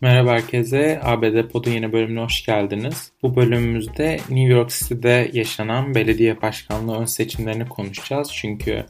Merhaba herkese. ABD Pod'un yeni bölümüne hoş geldiniz. Bu bölümümüzde New York City'de yaşanan belediye başkanlığı ön seçimlerini konuşacağız. Çünkü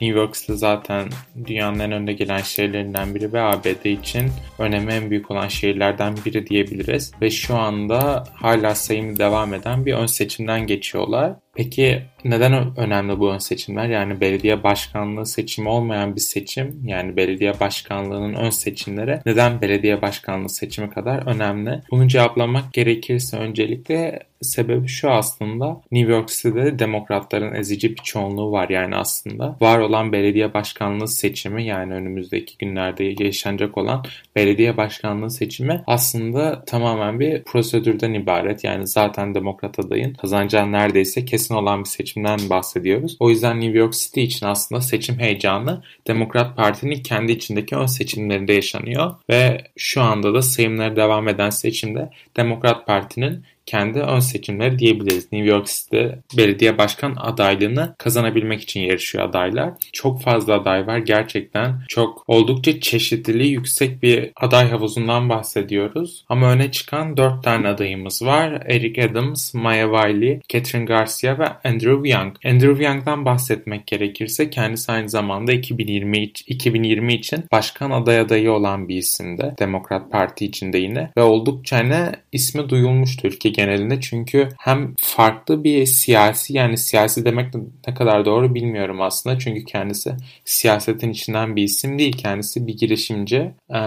New York City zaten dünyanın en önde gelen şehirlerinden biri ve ABD için önemi en büyük olan şehirlerden biri diyebiliriz. Ve şu anda hala sayımı devam eden bir ön seçimden geçiyorlar. Peki neden önemli bu ön seçimler? Yani belediye başkanlığı seçimi olmayan bir seçim, yani belediye başkanlığının ön seçimleri neden belediye başkanlığı seçimi kadar önemli? Bunu cevaplamak gerekirse öncelikle sebebi şu aslında New York City'de demokratların ezici bir çoğunluğu var yani aslında. Var olan belediye başkanlığı seçimi yani önümüzdeki günlerde yaşanacak olan belediye başkanlığı seçimi aslında tamamen bir prosedürden ibaret. Yani zaten demokrat adayın kazanacağı neredeyse kesin olan bir seçimden bahsediyoruz. O yüzden New York City için aslında seçim heyecanı Demokrat Parti'nin kendi içindeki ön seçimlerinde yaşanıyor ve şu anda da sayımları devam eden seçimde Demokrat Parti'nin kendi ön seçimleri diyebiliriz. New York City belediye başkan adaylığını kazanabilmek için yarışıyor adaylar. Çok fazla aday var. Gerçekten çok oldukça çeşitli yüksek bir aday havuzundan bahsediyoruz. Ama öne çıkan 4 tane adayımız var. Eric Adams, Maya Wiley, Catherine Garcia ve Andrew Young. Andrew Young'dan bahsetmek gerekirse kendisi aynı zamanda 2020, 2020 için başkan aday adayı olan bir isimdi. Demokrat Parti içinde yine ve oldukça ne ismi duyulmuştu ülke genelinde. Çünkü hem farklı bir siyasi yani siyasi demek ne kadar doğru bilmiyorum aslında. Çünkü kendisi siyasetin içinden bir isim değil. Kendisi bir girişimci. Ee,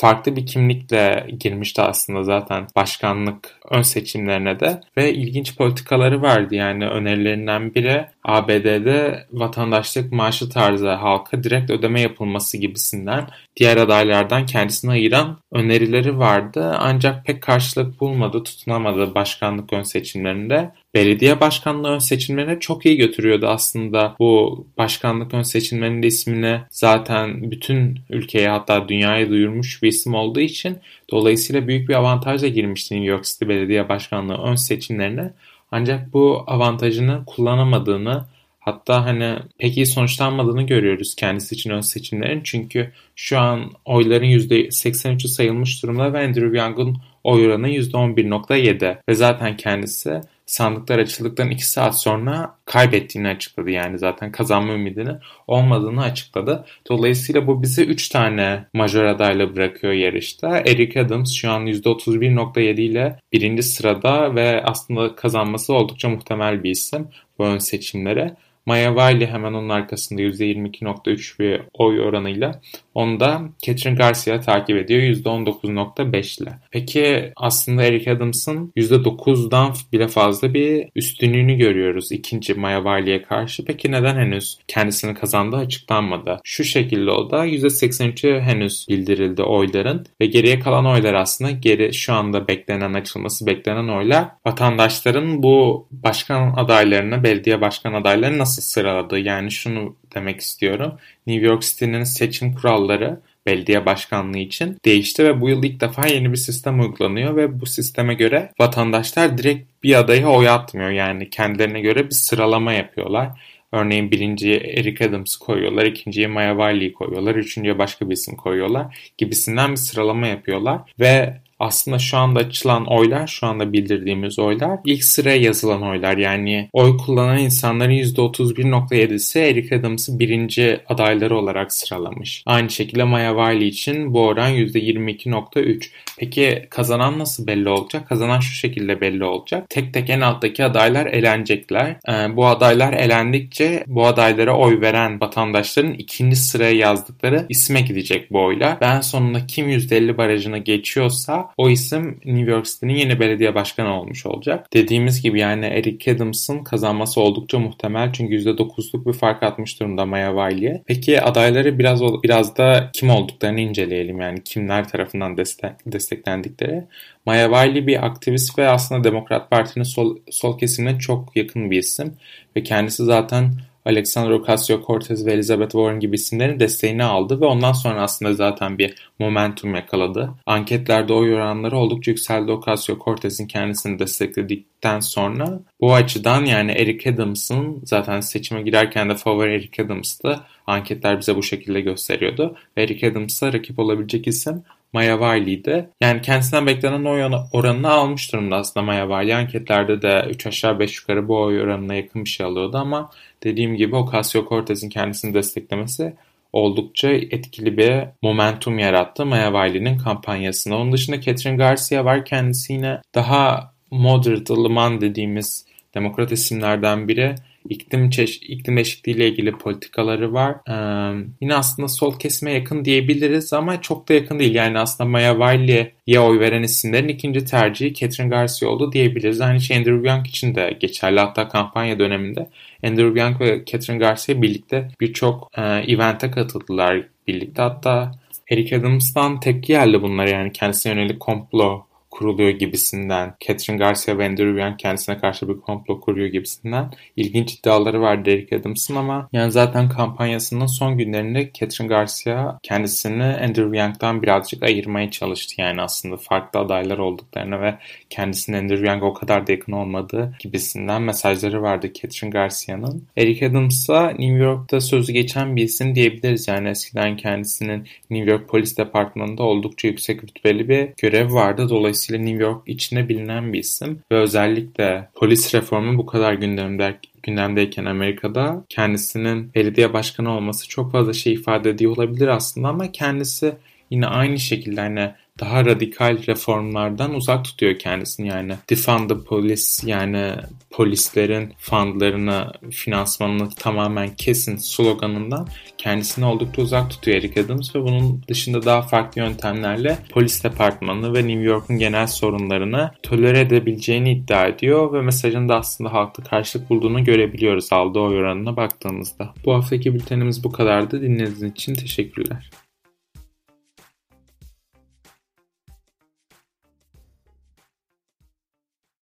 farklı bir kimlikle girmişti aslında zaten başkanlık ön seçimlerine de ve ilginç politikaları vardı. Yani önerilerinden biri ABD'de vatandaşlık maaşı tarzı halka direkt ödeme yapılması gibisinden diğer adaylardan kendisini ayıran önerileri vardı. Ancak pek karşılık bulmadı, tutunamadı başkanlık ön seçimlerinde. Belediye başkanlığı ön seçimlerine çok iyi götürüyordu aslında. Bu başkanlık ön seçimlerinin ismini zaten bütün ülkeye hatta dünyaya duyurmuş bir isim olduğu için dolayısıyla büyük bir avantajla girmişti New York City Belediye Başkanlığı ön seçimlerine. Ancak bu avantajını kullanamadığını hatta hani pek iyi sonuçlanmadığını görüyoruz kendisi için ön seçimlerin. Çünkü şu an oyların %83'ü sayılmış durumda ve Andrew Young'un oy oranı %11.7 ve zaten kendisi sandıklar açıldıktan 2 saat sonra kaybettiğini açıkladı. Yani zaten kazanma ümidini olmadığını açıkladı. Dolayısıyla bu bizi 3 tane majör adayla bırakıyor yarışta. Eric Adams şu an %31.7 ile birinci sırada ve aslında kazanması oldukça muhtemel bir isim bu ön seçimlere. Maya Wiley hemen onun arkasında %22.3 bir oy oranıyla. Onu da Catherine Garcia takip ediyor %19.5 ile. Peki aslında Eric Adams'ın %9'dan bile fazla bir üstünlüğünü görüyoruz ikinci Maya Wiley'e karşı. Peki neden henüz kendisini kazandığı açıklanmadı? Şu şekilde o da %83'ü henüz bildirildi oyların ve geriye kalan oylar aslında geri şu anda beklenen açılması beklenen oylar vatandaşların bu başkan adaylarını, belediye başkan adaylarını nasıl nasıl sıraladı? Yani şunu demek istiyorum. New York City'nin seçim kuralları belediye başkanlığı için değişti ve bu yıl ilk defa yeni bir sistem uygulanıyor ve bu sisteme göre vatandaşlar direkt bir adaya oy atmıyor. Yani kendilerine göre bir sıralama yapıyorlar. Örneğin birinciye Eric Adams koyuyorlar, ikinciye Maya Wiley koyuyorlar, üçüncüye başka bir isim koyuyorlar gibisinden bir sıralama yapıyorlar ve aslında şu anda açılan oylar, şu anda bildirdiğimiz oylar ilk sıraya yazılan oylar. Yani oy kullanan insanların %31.7'si Eric Adams'ı birinci adayları olarak sıralamış. Aynı şekilde Maya Wiley için bu oran %22.3. Peki kazanan nasıl belli olacak? Kazanan şu şekilde belli olacak. Tek tek en alttaki adaylar elenecekler. Ee, bu adaylar elendikçe bu adaylara oy veren vatandaşların ikinci sıraya yazdıkları isme gidecek bu oylar. Ben sonunda kim %50 barajına geçiyorsa o isim New York City'nin yeni belediye başkanı olmuş olacak. Dediğimiz gibi yani Eric Adams'ın kazanması oldukça muhtemel çünkü %9'luk bir fark atmış durumda Maya Wiley'e. Peki adayları biraz biraz da kim olduklarını inceleyelim yani kimler tarafından destek, desteklendikleri. Maya Wiley bir aktivist ve aslında Demokrat Parti'nin sol, sol kesimine çok yakın bir isim ve kendisi zaten Alexandra Ocasio-Cortez ve Elizabeth Warren gibi isimlerin desteğini aldı ve ondan sonra aslında zaten bir momentum yakaladı. Anketlerde oy oranları oldukça yükseldi Ocasio-Cortez'in kendisini destekledikten sonra. Bu açıdan yani Eric Adams'ın zaten seçime girerken de favori Eric Adams'tı. Anketler bize bu şekilde gösteriyordu. Eric Adams'a rakip olabilecek isim Maya Wiley'di. Yani kendisinden beklenen oy oranını almış durumda aslında Maya Wiley. Anketlerde de 3 aşağı 5 yukarı bu oy oranına yakın bir şey alıyordu ama dediğim gibi Ocasio-Cortez'in kendisini desteklemesi oldukça etkili bir momentum yarattı Maya Wiley'nin kampanyasına. Onun dışında Catherine Garcia var. Kendisi yine daha moderate, ılıman dediğimiz demokrat isimlerden biri iklim, çeş iklim değişikliği ile ilgili politikaları var. Ee, yine aslında sol kesime yakın diyebiliriz ama çok da yakın değil. Yani aslında Maya Wiley'e oy veren isimlerin ikinci tercihi Catherine Garcia oldu diyebiliriz. Aynı şey Andrew Young için de geçerli. Hatta kampanya döneminde Andrew Young ve Catherine Garcia birlikte birçok e, event'e katıldılar birlikte. Hatta Eric Adams'tan tepki geldi bunlar yani kendisine yönelik komplo kuruluyor gibisinden, Catherine Garcia ve Andrew Young kendisine karşı bir komplo kuruyor gibisinden ilginç iddiaları var Derek Adams'ın ama yani zaten kampanyasının son günlerinde Catherine Garcia kendisini Andrew Young'dan birazcık ayırmaya çalıştı. Yani aslında farklı adaylar olduklarını ve kendisinin Andrew Young'a o kadar da yakın olmadığı gibisinden mesajları vardı Catherine Garcia'nın. Eric Adams'a New York'ta sözü geçen bir isim diyebiliriz. Yani eskiden kendisinin New York Polis Departmanı'nda oldukça yüksek rütbeli bir görev vardı. Dolayısıyla Dolayısıyla New York içinde bilinen bir isim. Ve özellikle polis reformu bu kadar gündemde gündemdeyken Amerika'da kendisinin belediye başkanı olması çok fazla şey ifade ediyor olabilir aslında ama kendisi yine aynı şekilde hani daha radikal reformlardan uzak tutuyor kendisini yani defund the police yani polislerin fundlarını finansmanını tamamen kesin sloganından kendisini oldukça uzak tutuyor Eric Adams ve bunun dışında daha farklı yöntemlerle polis departmanı ve New York'un genel sorunlarını tolere edebileceğini iddia ediyor ve mesajın da aslında halkta karşılık bulduğunu görebiliyoruz aldığı oy oranına baktığımızda. Bu haftaki bültenimiz bu kadardı. Dinlediğiniz için teşekkürler.